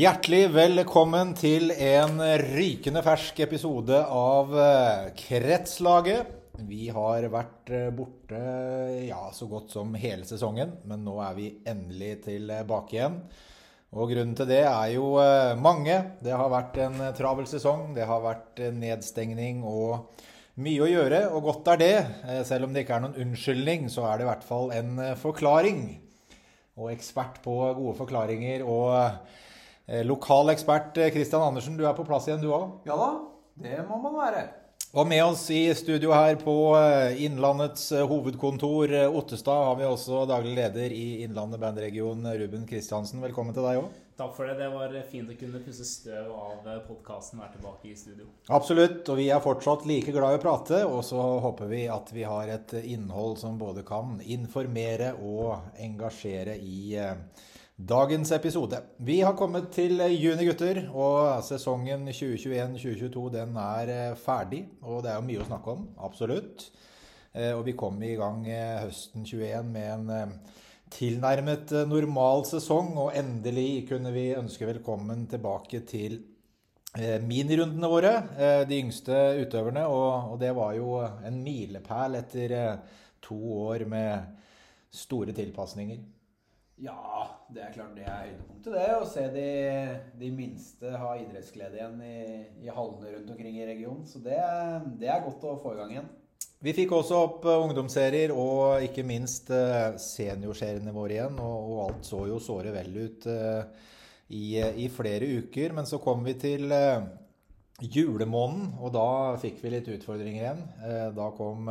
Hjertelig velkommen til en rykende fersk episode av eh, Kretslaget. Vi har vært eh, borte ja, så godt som hele sesongen, men nå er vi endelig tilbake igjen. Og grunnen til det er jo eh, mange. Det har vært en travel sesong. Det har vært nedstengning og mye å gjøre, og godt er det. Selv om det ikke er noen unnskyldning, så er det i hvert fall en forklaring. Og ekspert på gode forklaringer og Eh, lokal ekspert Kristian eh, Andersen, du er på plass igjen du òg? Ja da, det må man være. Og med oss i studio her på eh, Innlandets hovedkontor Ottestad har vi også daglig leder i Innlandet bandregion Ruben Kristiansen. Velkommen til deg òg. Takk for det. Det var fint å kunne pusse støv av podkasten og være tilbake i studio. Absolutt. Og vi er fortsatt like glad i å prate. Og så håper vi at vi har et innhold som både kan informere og engasjere i Dagens episode. Vi har kommet til juni, gutter. Og sesongen 2021-2022 den er eh, ferdig. Og det er jo mye å snakke om. Absolutt. Eh, og vi kom i gang eh, høsten 21 med en tilnærmet normal sesong. Og endelig kunne vi ønske velkommen tilbake til minirundene våre. De yngste utøverne. Og det var jo en milepæl etter to år med store tilpasninger. Ja, det er klart det er høydepunktet, det. Å se de, de minste ha idrettsglede igjen i, i, hallene rundt omkring i regionen. Så det, det, er godt å få i gang igjen. Vi fikk også opp eh, ungdomsserier og ikke minst eh, seniorseriene våre igjen. Og, og, alt så jo såre vel ut uh, i, i, flere uker. Men så kom vi til julemåneden, og da fikk vi litt utfordringer igjen. Da kom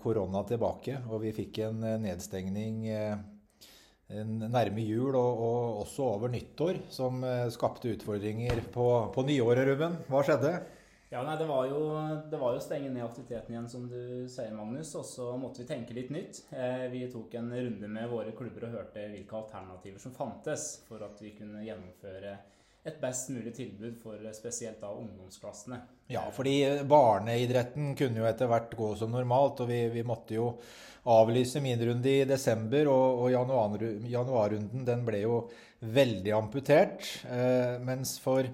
korona tilbake, og vi fikk en nedstengning nærme jul og, og, også over nyttår, som eh, skapte utfordringer på, på nyåret, Ruben. Hva skjedde? Ja, nei, det var, jo, å stenge ned aktiviteten igjen, som du sier, Magnus. Og så måtte vi tenke litt nytt. Eh, vi tok en runde med våre klubber og hørte hvilke alternativer som fantes for at vi kunne gjennomføre et best mulig tilbud for spesielt da ungdomsklassene. Ja, fordi barneidretten kunne jo etter hvert gå som normalt, og vi, vi måtte jo avlyse min runde i desember, og, og januar, januarrunden den ble jo veldig amputert. Eh, mens for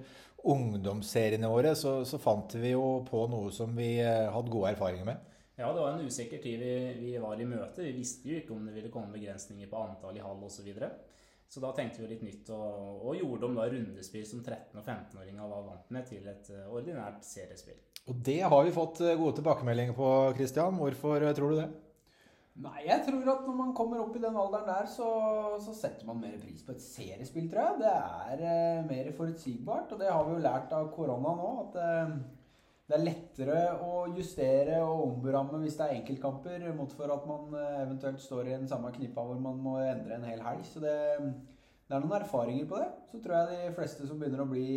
ungdomsseriene våre så, så, fant vi jo på noe som vi eh, hadde gode erfaringer med. Ja, det var en usikker tid vi, vi var i møte. Vi visste jo ikke om det ville komme begrensninger på antall i hall osv. Så, videre. Så da tenkte vi litt nytt og, og gjorde om da rundespill som 13- og 15-åringer var vant med, til et eh, ordinært seriespill. Og det har vi fått eh, gode tilbakemeldinger på, Christian. Hvorfor tror du det? Nei, jeg tror at når man kommer opp i den alderen der, så, så setter man mer pris på et seriespill, tror jeg. Det er eh, mer forutsigbart, og det har vi jo lært av korona nå. At eh, det er lettere å justere og omberamme hvis det er enkeltkamper, mot for at man eh, eventuelt står i den samme knippa hvor man må endre en hel helg. Så det, det, er noen erfaringer på det. Så tror jeg de fleste som begynner å bli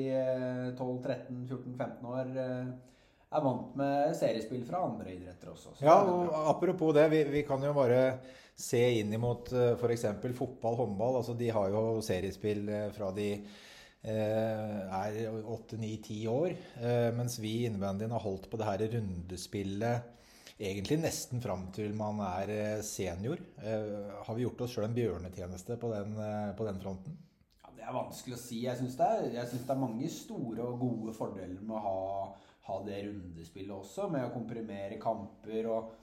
12-13-14-15 år eh, er vant med seriespill fra andre idretter også. Ja, og Apropos det, vi, vi, kan jo bare se inn imot eh, f.eks. fotball, håndball. altså De har jo seriespill eh, fra de eh, er åtte, ni, ti år. mens vi i innebandyen har holdt på det her rundespillet egentlig nesten fram til man er senior. har vi gjort oss sjøl en bjørnetjeneste på den, på den fronten? Ja, det er vanskelig å si. Jeg syns det, det, er mange store og gode fordeler med å ha ha det rundespillet også, med å komprimere kamper. og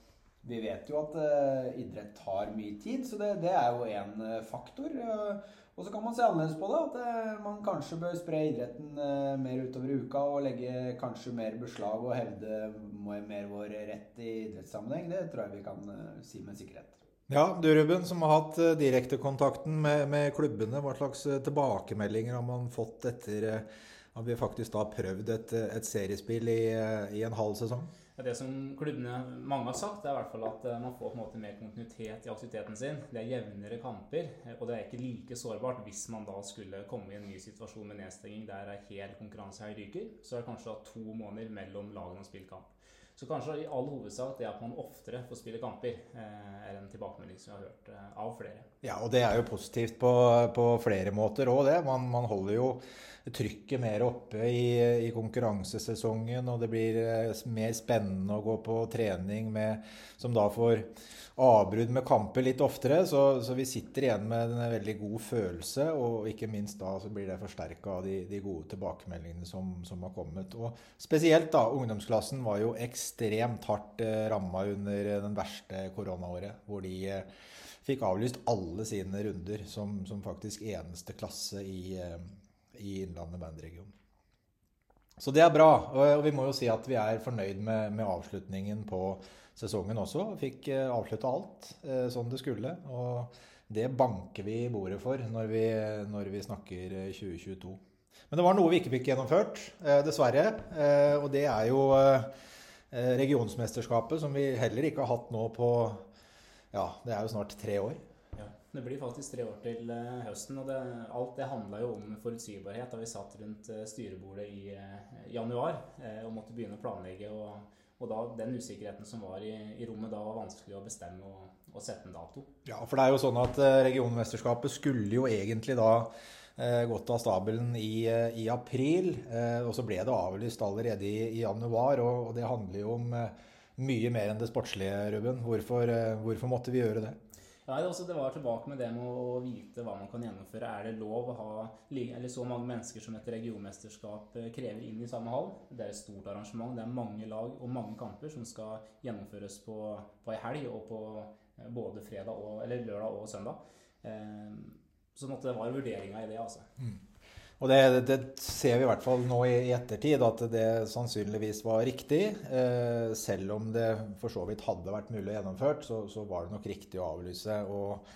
Vi vet jo at uh, idrett tar mye tid, så det, det er jo én uh, eh, faktor. Uh, og så kan man se annerledes på det, at man kanskje bør spre idretten mer utover uka og legge kanskje mer beslag og hevde mer vår rett i idrettssammenheng. Det tror jeg vi kan si med sikkerhet. Ja, du Ruben, som har hatt direktekontakten med, med klubbene, hva slags tilbakemeldinger har man fått etter at vi faktisk da prøvd et, et seriespill i, i, en halv sesong. Det som klubbene mange har sagt, er i hvert fall at eh, man får på en måte mer kontinuitet i aktiviteten sin. Det er jevnere kamper, eh, og det er ikke like sårbart hvis man da skulle komme i en ny situasjon med nedstenging der hel konkurransehelg ryker. Så er det kanskje da to måneder mellom lagene og spillkamp. Så kanskje i all hovedsak det at man oftere får spille kamper, eh, er en tilbakemelding som vi har hørt eh, av flere. Ja, og det er jo positivt på, på flere måter òg, det. Man, man, holder jo trykket mer oppe i, i, konkurransesesongen, og det blir eh, mer spennende å gå på trening med, som da får avbrudd med kamper litt oftere. Så, så, vi sitter igjen med en veldig god følelse, og ikke minst da så blir det forsterka av de, de, gode tilbakemeldingene som, som, har kommet. Og spesielt da, ungdomsklassen var jo ekstremt hardt eh, ramma under den verste koronaåret, hvor de eh, fikk avlyst alle sine runder som, som faktisk eneste klasse i, eh, i Innlandet bandregion. Så det er bra, og vi må jo si at vi er fornøyd med, med avslutningen på sesongen også. Fikk eh, avslutta alt eh, som det skulle. Og det banker vi i bordet for når vi, når vi snakker 2022. Eh, Men det var noe vi ikke fikk gjennomført, dessverre. Og det er jo regionsmesterskapet, som vi heller ikke har hatt nå på Ja, det er jo snart tre år. Det blir faktisk tre år til høsten. Og det, alt det handla jo om forutsigbarhet da vi satt rundt styrebordet i januar og måtte begynne å planlegge. og og da, den usikkerheten som var i, i, rommet da, var vanskelig å bestemme og, og, sette en dato. Ja, for det er jo sånn at eh, regionmesterskapet skulle jo egentlig da eh, gått av stabelen i, eh, i april. Eh, og så ble det avlyst allerede i, i januar. Og, og, det handler jo om eh, mye mer enn det sportslige, Ruben. Hvorfor, eh, hvorfor måtte vi gjøre det? Nei, også, det var tilbake med det med å vite hva man kan gjennomføre. Er det lov å ha eller så mange mennesker som et regionmesterskap eh, krever inn i samme hall? Det er et stort arrangement. Det er mange lag og mange kamper som skal gjennomføres på, på ei helg og på eh, både og, lørdag og søndag. Så så det var vurderinga i det, altså. Mm. Og det, det, ser vi i hvert fall nå i, ettertid, at det sannsynligvis var riktig. Eh, selv om det for så vidt hadde vært mulig å gjennomført, så, så, var det nok riktig å avlyse. Og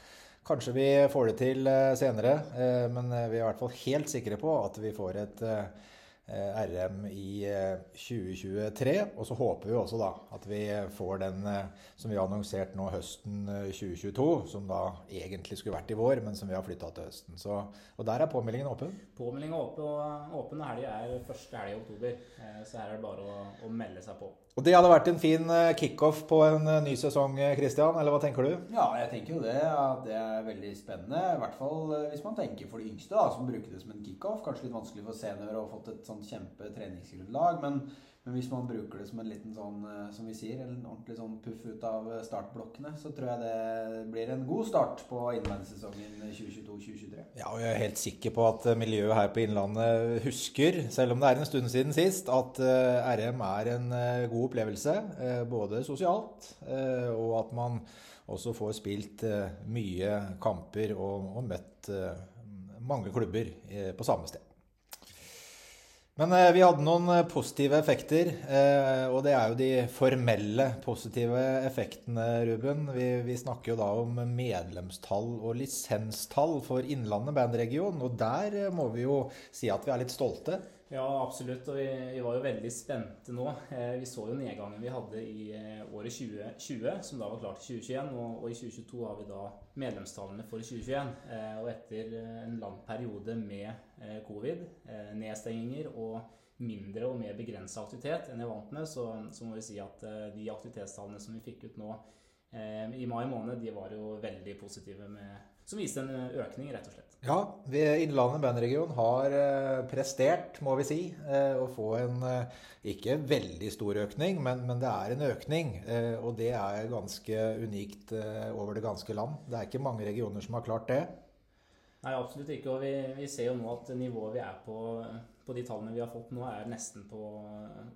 kanskje vi får det til eh, senere, eh, men vi er i hvert fall helt sikre på at vi får et eh, Eh, RM i 2023. Eh, og så håper vi også da at vi får den eh, som vi har annonsert nå høsten 2022, som da egentlig skulle vært i vår, men som vi har flytta til høsten. Så, og der er påmeldingen åpen? Påmeldingen åpen, og åpen helg er første helg i oktober. Så her er det bare å, å melde seg på. Og det hadde vært en fin eh, kickoff på en eh, ny sesong, eh, eller hva tenker du? Ja, jeg tenker jo det. At det er veldig spennende. I hvert fall hvis man tenker for de yngste, da, som bruker det som en kickoff. Kanskje litt vanskelig for seniorer å ha fått et sånt kjempe treningsgrunnlag. Men men hvis man bruker det som en liten sånn, eh, som vi sier, en ordentlig sånn puff ut av eh, startblokkene, så tror jeg det blir en god start på innlandssesongen 2022-2023. Ja, og jeg er helt sikker på at eh, miljøet her på Innlandet husker, selv om det er en stund siden sist, at RM er en god opplevelse. Både sosialt, og at man også får spilt mye kamper og, og møtt mange klubber på samme sted. Men eh, vi hadde noen eh, positive effekter, eh, og det er jo de formelle positive effektene, Ruben. Vi, vi, snakker jo da om medlemstall og lisenstall for Innlandet bandregion, og der må vi jo si at vi er litt stolte. Ja, absolutt. Og vi, vi, var jo veldig spente nå. Eh, vi så jo nedgangen vi hadde i eh, året 2020, som da var klart i 2021. Og, og, i 2022 har vi da medlemstallene for 2021. Eh, og etter en lang periode med covid, nedstenginger og mindre og mer begrensa aktivitet enn jeg vant med, så, så, må vi si at de aktivitetstallene som vi fikk ut nå i mai måned, de var jo veldig positive med som viste en økning, rett og slett. Ja, Innlandet bandregion har eh, prestert, må vi si, eh, å få en ikke veldig stor økning, men, men, det er en økning. Og det er ganske unikt over det ganske land. Det er ikke mange regioner som har klart det. Nei, absolutt ikke. Og vi, vi ser jo nå at nivået vi er på, på de tallene vi har fått nå, er nesten på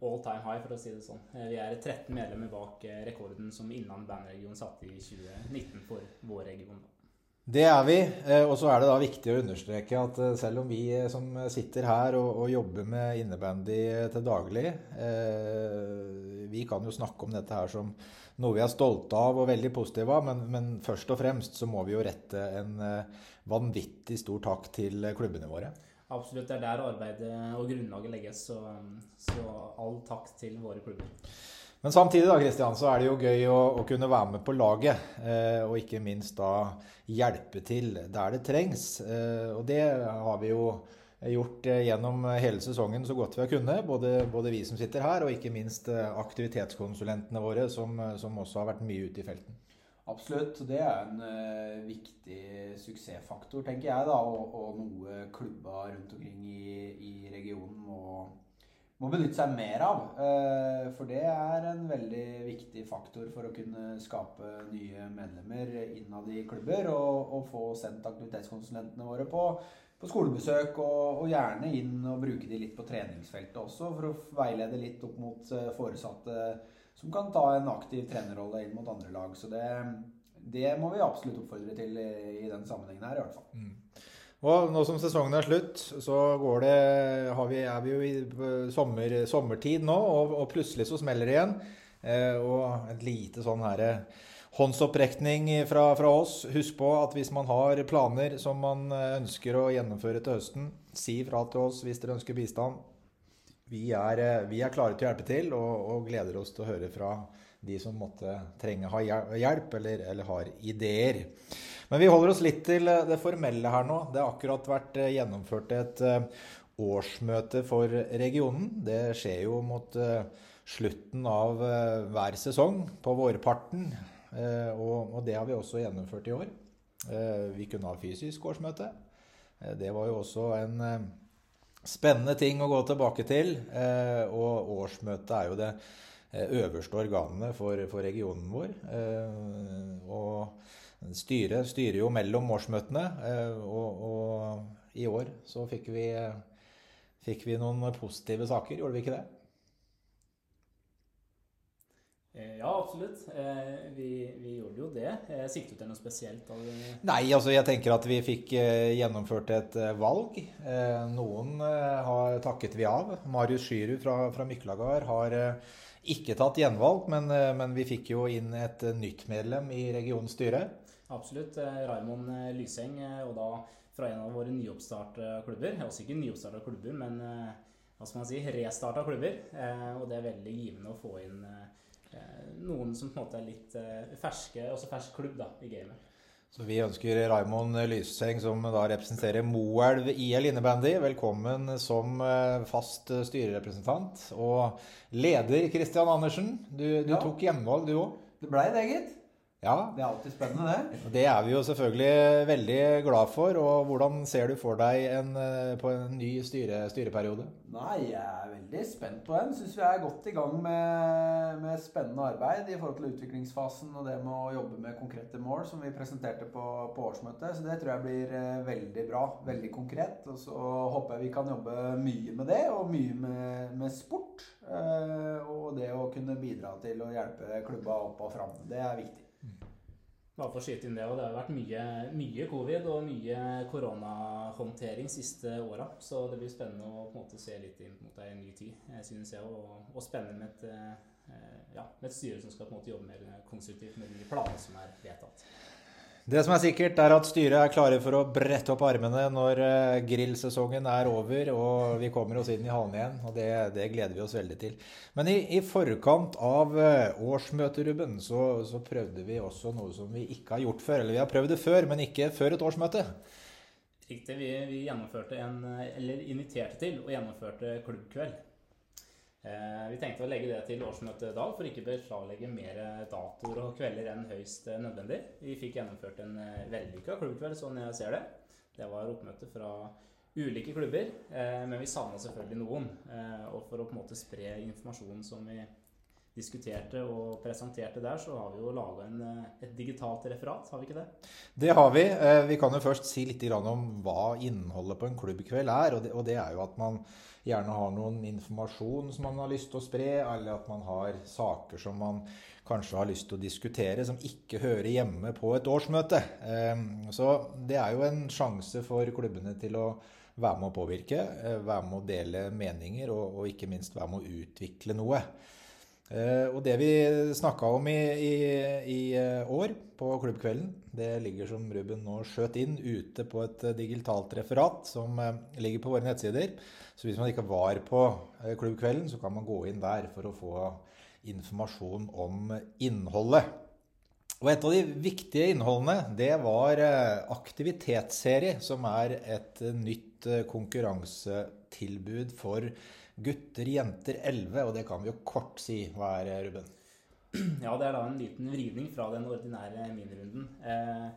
all time high, for å si det sånn. Vi er 13 medlemmer bak rekorden som Innlandet bandregion satte i 2019 for vår region. Det er vi. Eh, og så er det da viktig å understreke at eh, selv om vi eh, som sitter her og, og jobber med innebandy til daglig eh, Vi kan jo snakke om dette her som noe vi er stolte av og veldig positive av, men, men først og fremst så må vi jo rette en vanvittig stor takk til klubbene våre. Absolutt. Det er der arbeidet og grunnlaget legges. Så, så all takk til våre klubber. Men samtidig da, Christian, så er det jo gøy å, å kunne være med på laget. Eh, og ikke minst da hjelpe til der det trengs. Eh, og det har vi jo gjort gjennom hele sesongen så godt vi har kunnet. Både, både vi som sitter her, og ikke minst aktivitetskonsulentene våre, som, som også har vært mye ute i felten. Absolutt. Det er en uh, viktig suksessfaktor, tenker jeg, da, og, og noe klubba rundt omkring i, i regionen må, benytte seg mer av. Uh, for det er en veldig viktig faktor for å kunne skape nye medlemmer innad i klubber, og, og få sendt aktivitetskonsulentene våre på, på skolebesøk, og, og, gjerne inn og bruke de litt på treningsfeltet også, for å veilede litt opp mot uh, foresatte som kan ta en aktiv trenerrolle inn mot andre lag. Så det, det må vi absolutt oppfordre til i, i den sammenhengen her, i hvert fall. Mm. Og nå som sesongen er slutt, så det, vi, er vi jo i sommer, sommertid nå, og, og, plutselig så smeller det igjen. Eh, og et lite sånn her eh, håndsopprekning fra, fra, oss. Husk på at hvis man har planer som man eh, ønsker å gjennomføre til høsten, si fra til oss hvis dere ønsker bistand. Vi er, eh, vi er, klare til å hjelpe til og, og, gleder oss til å høre fra de som måtte trenge ha hjelp eller, eller, har ideer. Men vi holder oss litt til eh, det formelle her nå. Det har akkurat vært eh, gjennomført et årsmøte for regionen. Det skjer jo mot slutten av hver sesong på vårparten. Og, det har vi også gjennomført i år. Vi kunne ha fysisk årsmøte. Det var jo også en Spennende ting å gå tilbake til. Eh, og årsmøtet er jo det eh, øverste organene for, for regionen vår. Eh, og styret styrer jo mellom årsmøtene. Og, og i år så fikk vi, fikk vi noen positive saker, gjorde vi ikke det? Eh, ja, absolutt. Eh, vi, vi, gjorde jo det. Eh, siktet du til noe spesielt? Nei, altså jeg tenker at vi fikk gjennomført et valg. Noen har takket vi av. Marius Skyrud fra, fra Myklagard har ikke tatt gjenvalg, men, men, vi fikk jo inn et nytt medlem i regionens styre. Absolutt. Raymond Lyseng, og da fra en av våre nyoppstarta klubber. Også ikke nyoppstarta klubber, men hva skal man si, restarta klubber. Og det er veldig givende å få inn Eh, noen som på en måte er litt eh, ferske, også fersk klubb da, i gamet. Så vi ønsker Raimond Lyseng, som da representerer Moelv IL innebandy, velkommen som eh, fast styrerepresentant. Og leder Christian Andersen, du, du ja. tok hjemmevalg du òg? Det blei det, gitt. Ja. Det er alltid spennende, det. Det er vi jo selvfølgelig veldig glad for. Og hvordan ser du for deg en, eh, på en ny styre, styreperiode? Nei, Jeg er veldig spent på den. Syns vi er godt i gang med, med, spennende arbeid i forhold til utviklingsfasen og det med å jobbe med konkrete mål, som vi presenterte på, på årsmøtet. Så det tror jeg blir eh, veldig bra. Veldig konkret. Og så håper jeg vi kan jobbe mye med det, og mye med, med sport. Eh, og det å kunne bidra til å hjelpe klubba opp og fram. Det er viktig. Bare for å skyte inn det, og det har vært mye, mye covid og mye koronahåndtering siste åra. Så det blir spennende å måte se litt inn mot ei ny tid, synes jeg. Og, og spennende med et, eh, ja, med et styre som skal måte jobbe mer konstruktivt med de planene som er vedtatt. Det som er sikkert, er at styret er klare for å brette opp armene når eh, grillsesongen er over og vi kommer oss inn i hallen igjen. og Det, det gleder vi oss veldig til. Men i, i forkant av eh, årsmøtet, Ruben, så, så, prøvde vi også noe som vi ikke har gjort før. Eller vi har prøvd det før, men ikke før et årsmøte. Riktig. Vi, vi gjennomførte en, eller inviterte til og gjennomførte klubbkveld. Eh, vi tenkte å legge det til årsmøtet i dag for ikke beslaglegge mer datoer og kvelder enn høyst eh, nødvendig. Vi fikk gjennomført en eh, vellykka klubbkveld, sånn jeg ser det. Det var oppmøte fra ulike klubber, men vi savna selvfølgelig noen. Og for å på en måte spre informasjonen som vi diskuterte og presenterte der, så har vi jo laga et digitalt referat, har vi ikke det? Det har vi. Vi kan jo først si litt om hva innholdet på en klubbkveld er. Og det, er jo at man gjerne har noen informasjon som man har lyst til å spre, eller at man har saker som man kanskje har lyst til å diskutere, som ikke hører hjemme på et årsmøte. Ehm, så det er jo en sjanse for klubbene til å være med å påvirke, eh, være med å dele meninger og, ikke minst være med å utvikle noe. Eh, og det vi snakka om i, i, i, eh, år på klubbkvelden, det ligger som Ruben nå skjøt inn ute på et digitalt referat som ligger på våre nettsider. Så hvis man ikke var på eh, klubbkvelden, så kan man gå inn der for å få informasjon om innholdet. Og et av de viktige innholdene, det var aktivitetsserie, som er et nytt konkurransetilbud for gutter, jenter 11. Og det kan vi jo kort si. Hva er, Ruben? Ja, det er da en liten vrivning fra den ordinære minirunden. Eh,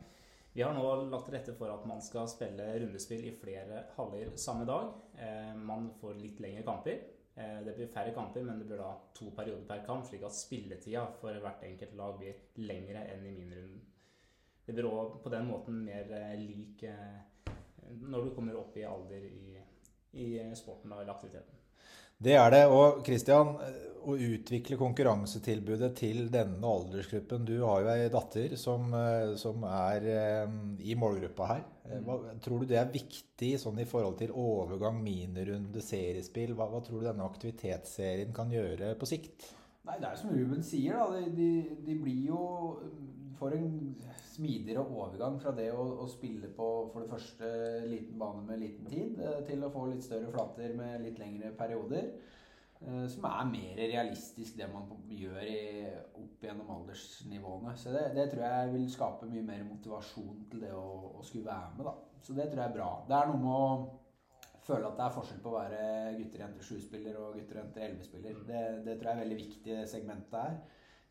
vi har nå lagt til rette for at man skal spille rundespill i flere haller samme dag. Eh, man får litt lengre kamper. Eh, det blir færre kamper, men det blir da to perioder per kamp, slik at spilletida for hvert enkelt lag blir lengre enn i minirunden. Det blir òg på den måten mer lik når du kommer opp i alder i, i sporten eller aktiviteten. Det er det. Og Christian, å utvikle konkurransetilbudet til denne aldersgruppen Du har jo ei datter som, som er i målgruppa her. Hva, tror du det er viktig sånn i forhold til overgang, minirunde, seriespill? Hva, hva tror du denne aktivitetsserien kan gjøre på sikt? Nei, Det er som Ruben sier, da. De, de, de blir jo får en smidigere overgang fra det å, å, spille på for det første liten bane med liten tid, til å få litt større flater med litt lengre perioder. Som er mer realistisk det man gjør i, opp gjennom aldersnivåene. Så det, det, tror jeg vil skape mye mer motivasjon til det å, å skulle være med. da. Så det tror jeg er bra. Det er noe med å føle at det er forskjell på å være gutter jenter 7-spiller og gutter jenter 11-spiller. Det, det, tror jeg er veldig viktig det segmentet er.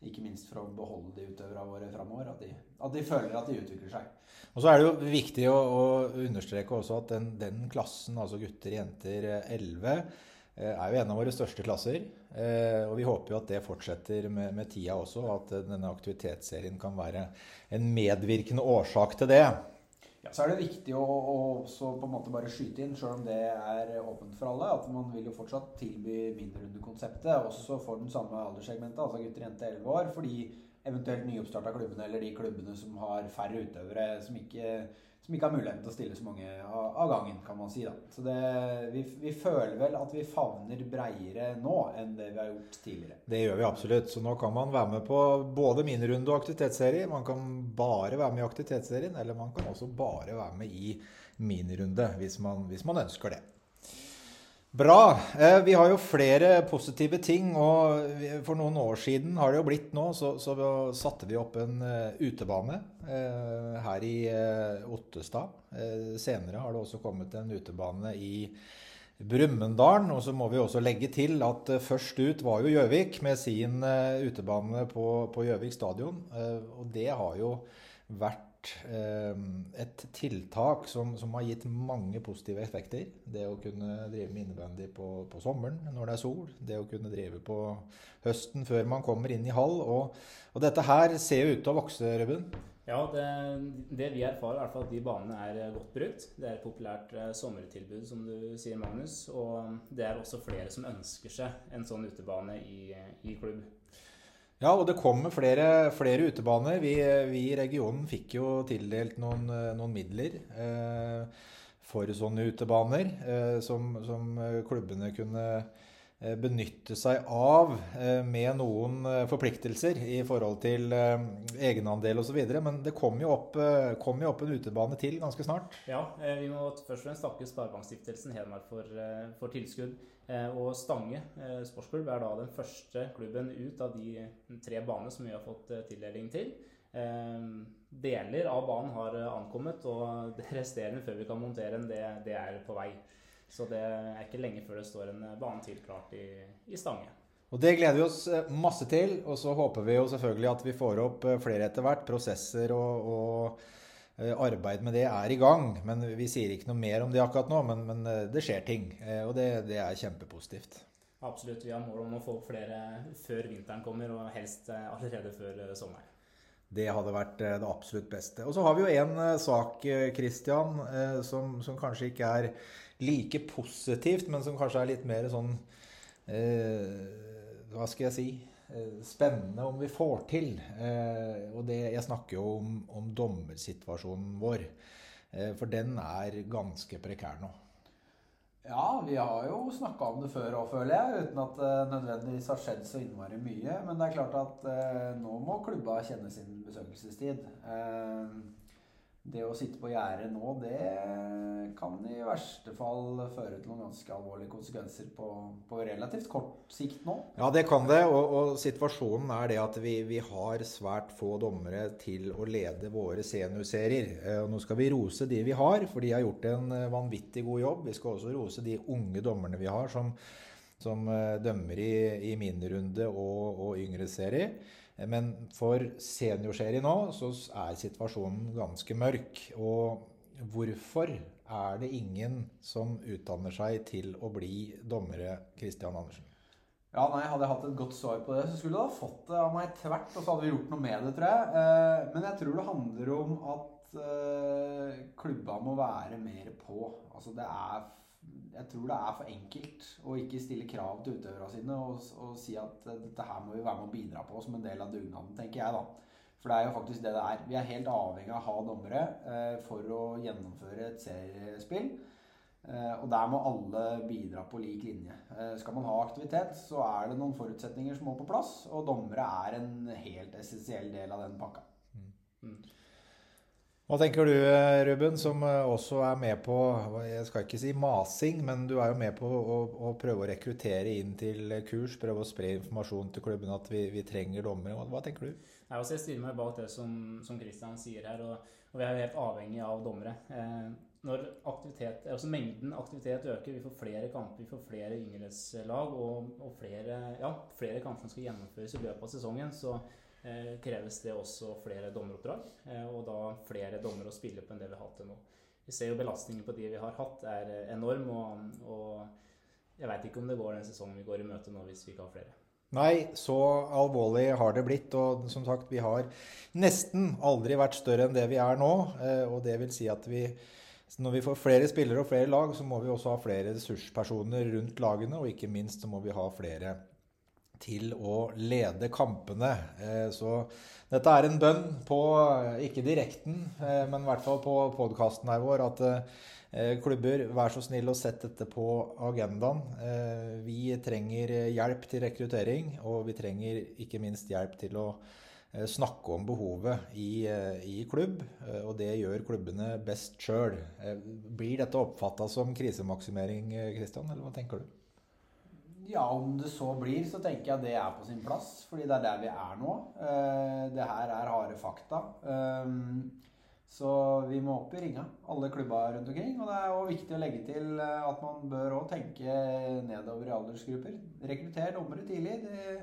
Ikke minst for å beholde de utøverne våre framover. At, at, de føler at de utvikler seg. Og så er det jo viktig å, å understreke også at den, den, klassen, altså gutter, jenter 11, eh, er jo en av våre største klasser. Eh, og vi håper jo at det fortsetter med, med tida også, at denne aktivitetsserien kan være en medvirkende årsak til det. Ja, så er det viktig å, å på en måte bare skyte inn, sjøl om det er åpent for alle, at man vil jo fortsatt tilby minirundekonseptet også for den samme alderssegmentet, altså gutter, jenter 11 år, fordi eventuelt nyoppstarta klubbene eller de klubbene som har færre utøvere, som ikke som ikke har muligheten til å stille så mange av, gangen, kan man si. da. Så det, vi, vi, føler vel at vi favner breiere nå enn det vi har gjort tidligere. Det gjør vi absolutt. Så nå kan man være med på både minirunde og aktivitetsserie. Man kan bare være med i aktivitetsserien, eller man kan også bare være med i minirunde hvis man, hvis man ønsker det. Bra. Eh, vi har jo flere positive ting. og For noen år siden har det jo blitt nå, så, så satte vi opp en uh, utebane uh, her i Ottestad. senere har det også kommet en utebane i Brumunddal. Og så må vi også legge til at først ut var jo Gjøvik med sin utebane på Gjøvik stadion. og det har jo vært Ehm, et tiltak som, som, har gitt mange positive effekter. Det å kunne drive med innebandy på, på, sommeren når det er sol. Det å kunne drive på høsten før man kommer inn i hall. Og, og dette her ser jo ut til å vokse, Ruben. Ja, det, det, vi erfarer, er at de banene er godt brukt. Det er et populært uh, sommertilbud, som du sier, Magnus. Og det er også flere som ønsker seg en sånn utebane i, i klubb. Ja, og det kommer flere, flere utebaner. Vi, vi, i regionen fikk jo tildelt noen, noen midler eh, for sånne utebaner eh, som, som, klubbene kunne eh, benytte seg av eh, med noen eh, forpliktelser i forhold til eh, egenandel osv. Men det kom jo, opp, kom jo, opp, en utebane til ganske snart. Ja, vi må først og fremst takke Sparebankstiftelsen Hedmark for, for tilskudd. Eh, og Stange eh, sportsklubb er da den første klubben ut av de tre banene som vi har fått eh, tildeling til. Deler av banen har ankommet, og det resterende før vi kan montere den, det, det, er på vei. Så det er ikke lenge før det står en bane til klart i, i Stange. Og Det gleder vi oss masse til. Og så håper vi jo selvfølgelig at vi får opp flere etter hvert. Prosesser og, og Eh, arbeid med det er i gang. men Vi sier ikke noe mer om det akkurat nå, men, men eh, det skjer ting. Eh, og det, det, er kjempepositivt. Absolutt. Vi har mål om å få flere før vinteren kommer, og helst allerede før sommeren. Det hadde vært det absolutt beste. Og så har vi jo en sak, Christian, som, som kanskje ikke er like positivt, men som kanskje er litt mer sånn eh, Hva skal jeg si? Eh, spennende om vi får til. Eh, og det, jeg snakker jo om, om dommersituasjonen vår. Eh, for den er ganske prekær nå. Ja, vi har jo snakka om det før òg, føler jeg. Uten at det nødvendigvis har skjedd så innmari mye. Men det er klart at nå må klubba kjenne sin besøkelsestid. Det å sitte på gjerdet nå, det kan i verste fall føre til noen ganske alvorlige konsekvenser på, på relativt kort sikt nå. Ja, det kan det. Og, og situasjonen er det at vi, vi, har svært få dommere til å lede våre seniorserier. Eh, nå skal vi rose de vi har, for de har gjort en eh, vanvittig god jobb. Vi skal også rose de unge dommerne vi har, som, som eh, dømmer i, i minirunde og, og yngre serier. Men for seniorserie nå så er situasjonen ganske mørk. Og hvorfor er det ingen som utdanner seg til å bli dommere, Christian Andersen? Ja, nei, Hadde jeg hatt et godt svar på det, så skulle du ha fått det av meg tvert. Og så hadde vi gjort noe med det, tror jeg. Eh, men jeg tror det handler om at eh, klubba må være mer på. Altså det er jeg tror det er for enkelt å ikke stille krav til utøverne sine og, og, si at eh, dette her må vi være med å bidra på som en del av dugnaden, tenker jeg da. For det er jo faktisk det det er. Vi er helt avhengig av å ha dommere eh, for å gjennomføre et seriespill. Eh, og der må alle bidra på lik linje. Eh, skal man ha aktivitet, så er det noen forutsetninger som må på plass, og dommere er en helt essensiell del av den pakka. Mm. Hva tenker du, Ruben, som eh, også er med på jeg skal ikke si masing, men du er jo med på å, å prøve å rekruttere inn til kurs, prøve å spre informasjon til klubben at vi, vi trenger dommere. Hva, hva, tenker du? Jeg, jeg stiller meg bak det som, som Christian sier her, og, og, vi er jo helt avhengig av dommere. Eh, når aktivitet, altså mengden aktivitet øker, vi får flere kamper, vi får flere yngreslag og, og flere, ja, flere kamper som skal gjennomføres i løpet av sesongen, så Eh, kreves det også flere dommeroppdrag, eh, og da flere dommer å spille på enn det vi har hatt til nå. Vi ser jo belastningen på de vi har hatt, er eh, enorm, og, og jeg veit ikke om det går den sesongen vi går i møte nå hvis vi ikke har flere. Nei, så alvorlig har det blitt. Og som sagt, vi har nesten aldri vært større enn det vi er nå. Og det vil si at vi, når vi får flere spillere og flere lag, så må vi også ha flere ressurspersoner rundt lagene. Og ikke minst så må vi ha flere til å lede kampene. Eh, så dette er en bønn på, ikke direkten, eh, men i hvert fall på podkasten her vår, at eh, klubber, vær så snill å sette dette på agendaen. Vi trenger hjelp til rekruttering, og vi trenger ikke minst hjelp til å snakke om behovet i, i klubb, og det gjør klubbene best sjøl. Blir dette oppfatta som krisemaksimering, Kristian, eller hva tenker du? Ja, om det så blir, så tenker jeg det er på sin plass. Fordi det er der vi er nå. Uh, det her er harde fakta. Um, så vi må opp i ringa, alle klubber rundt omkring. Og det er òg viktig å legge til eh, at man bør òg tenke nedover i aldersgrupper. Rekruttere dommere tidlig. Det,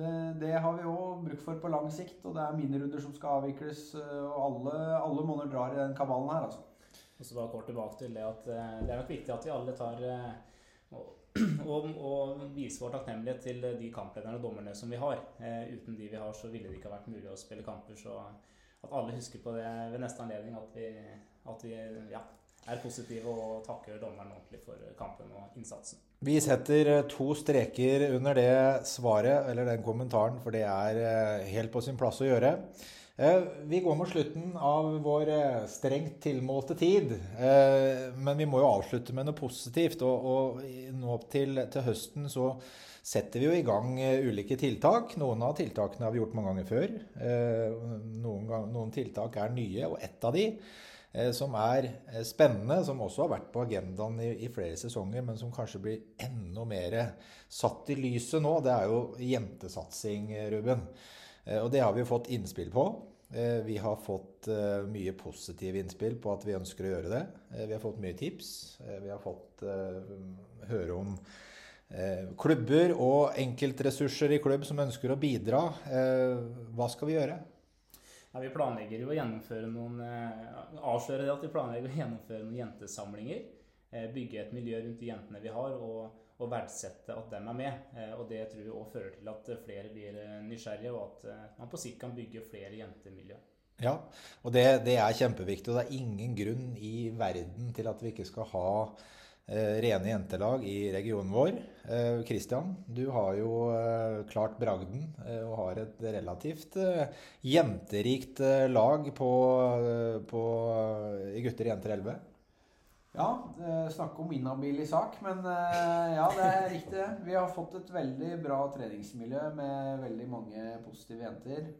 det, det har vi òg bruk for på lang sikt. Og det er minirunder som skal avvikles. Og alle, alle måneder drar i den kabalen her, altså. Og så bare kort tilbake til det at det er nok viktig at vi alle tar og og, og vise vår takknemlighet til de kamplederne og dommerne som vi har. Eh, uten de vi har, så ville det ikke vært mulig å spille kamper. Så at alle husker på det ved neste anledning, at vi, at vi ja, er positive og takker dommeren ordentlig for kampen og innsatsen. Vi setter eh, to streker under det svaret, eller den kommentaren, for det er eh, helt på sin plass å gjøre. Eh, vi går mot slutten av vår eh, strengt tilmålte tid. Eh, men vi må jo avslutte med noe positivt. Og, nå til, til, høsten så setter vi jo i gang ulike tiltak. Noen av tiltakene har vi gjort mange ganger før. Noen, noen tiltak er nye, og ett av de som er spennende, som også har vært på agendaen i, i, flere sesonger, men som kanskje blir enda mer satt i lyset nå, det er jo jentesatsing, Ruben. Og det har vi jo fått innspill på. Eh, vi har fått eh, mye positive innspill på at vi ønsker å gjøre det. Eh, vi har fått mye tips. Vi har fått høre om klubber og enkeltressurser i klubb som ønsker å bidra. Hva skal vi gjøre? Ja, vi planlegger jo å gjennomføre noen Avsløre det at vi planlegger å gjennomføre noen jentesamlinger. Bygge et miljø rundt de jentene vi har. og og verdsette at dem er med. Eh, og det tror vi òg fører til at flere blir eh, nysgjerrige, og at eh, man på sikt kan bygge flere jentemiljø. Ja, og det, det, er kjempeviktig. Og det er ingen grunn i verden til at vi ikke skal ha eh, rene jentelag i regionen vår. Eh, du har jo eh, klart bragden og har et relativt jenterikt lag på, på, i gutter jenter 11. Ja, snakke om inhabil i sak, men eh, ja, det er riktig. Vi har fått et veldig bra treningsmiljø med veldig mange positive jenter.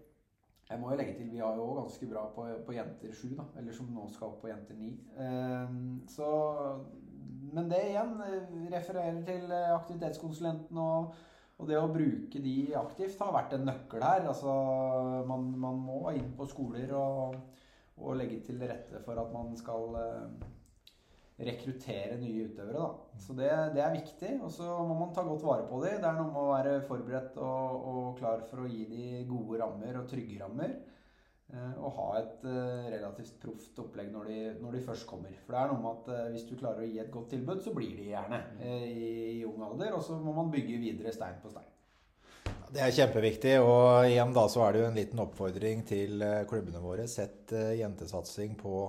Jeg må jo legge til, vi har jo ganske bra på, på jenter 7, da. Eller som nå skal opp på jenter 9. Eh, så Men det igjen eh, refererer til eh, aktivitetskonsulenten og, og det å bruke de aktivt har vært en nøkkel her. Altså man, man må inn på skoler og, og, legge til rette for at man skal eh, rekruttere nye utøvere. Da. Så det, det er viktig. Og så må man ta godt vare på dem. Det er noe med å være forberedt og, og klar for å gi dem gode rammer og trygge rammer. Eh, og ha et eh, relativt proft opplegg når de, når de, først kommer. For det er noe med at eh, hvis du klarer å gi et godt tilbud, så blir de gjerne i, i ung alder. Og så må man bygge videre stein på stein. Det er kjempeviktig. Og igjen da så er det jo en liten oppfordring til klubbene våre. Sett jentesatsing på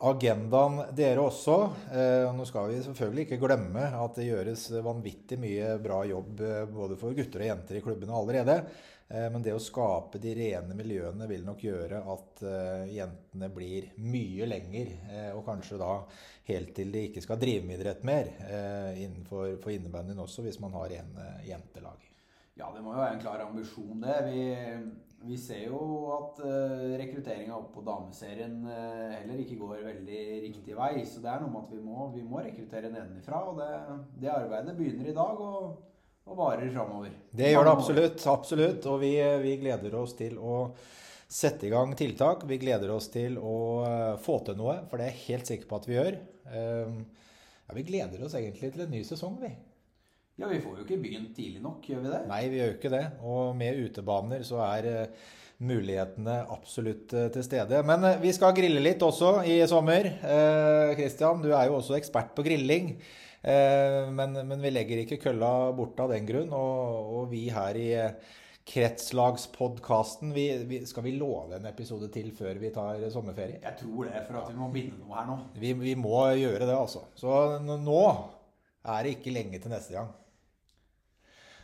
agendaen dere også. Eh, nå skal vi selvfølgelig ikke glemme at det gjøres vanvittig mye bra jobb eh, både for gutter og jenter i klubbene allerede. Eh, men det å skape de rene miljøene vil nok gjøre at jentene blir mye lenger. Og kanskje da helt til de ikke skal drive med idrett mer innenfor for innebandyen også, hvis man har rene jentelag. Ja, det må jo være en klar ambisjon, det. Vi vi ser jo at uh, rekrutteringa opp på dameserien uh, heller ikke går veldig riktig vei. Så det er noe med at vi må, vi må rekruttere nedenfra. Og det, det, arbeidet begynner i dag og, og varer framover. Det gjør det absolutt. absolutt. Og vi, vi, gleder oss til å sette i gang tiltak. Vi gleder oss til å uh, få til noe, for det er jeg helt sikker på at vi gjør. ja, vi gleder oss egentlig til en ny sesong, vi. Ja, vi får jo ikke begynt tidlig nok, gjør vi det? Nei, vi gjør jo ikke det. Og med utebaner så er uh, mulighetene absolutt uh, til stede. Men uh, vi skal grille litt også i sommer. Kristian, du er jo også ekspert på grilling. Men, men, vi legger ikke kølla bort av den grunn. Og, og vi her i Kretslagspodkasten, vi, vi, skal vi love en episode til før vi tar sommerferie? Jeg tror det, for at vi må binde noe her nå. Vi, vi må gjøre det, altså. Så nå er det ikke lenge til neste gang.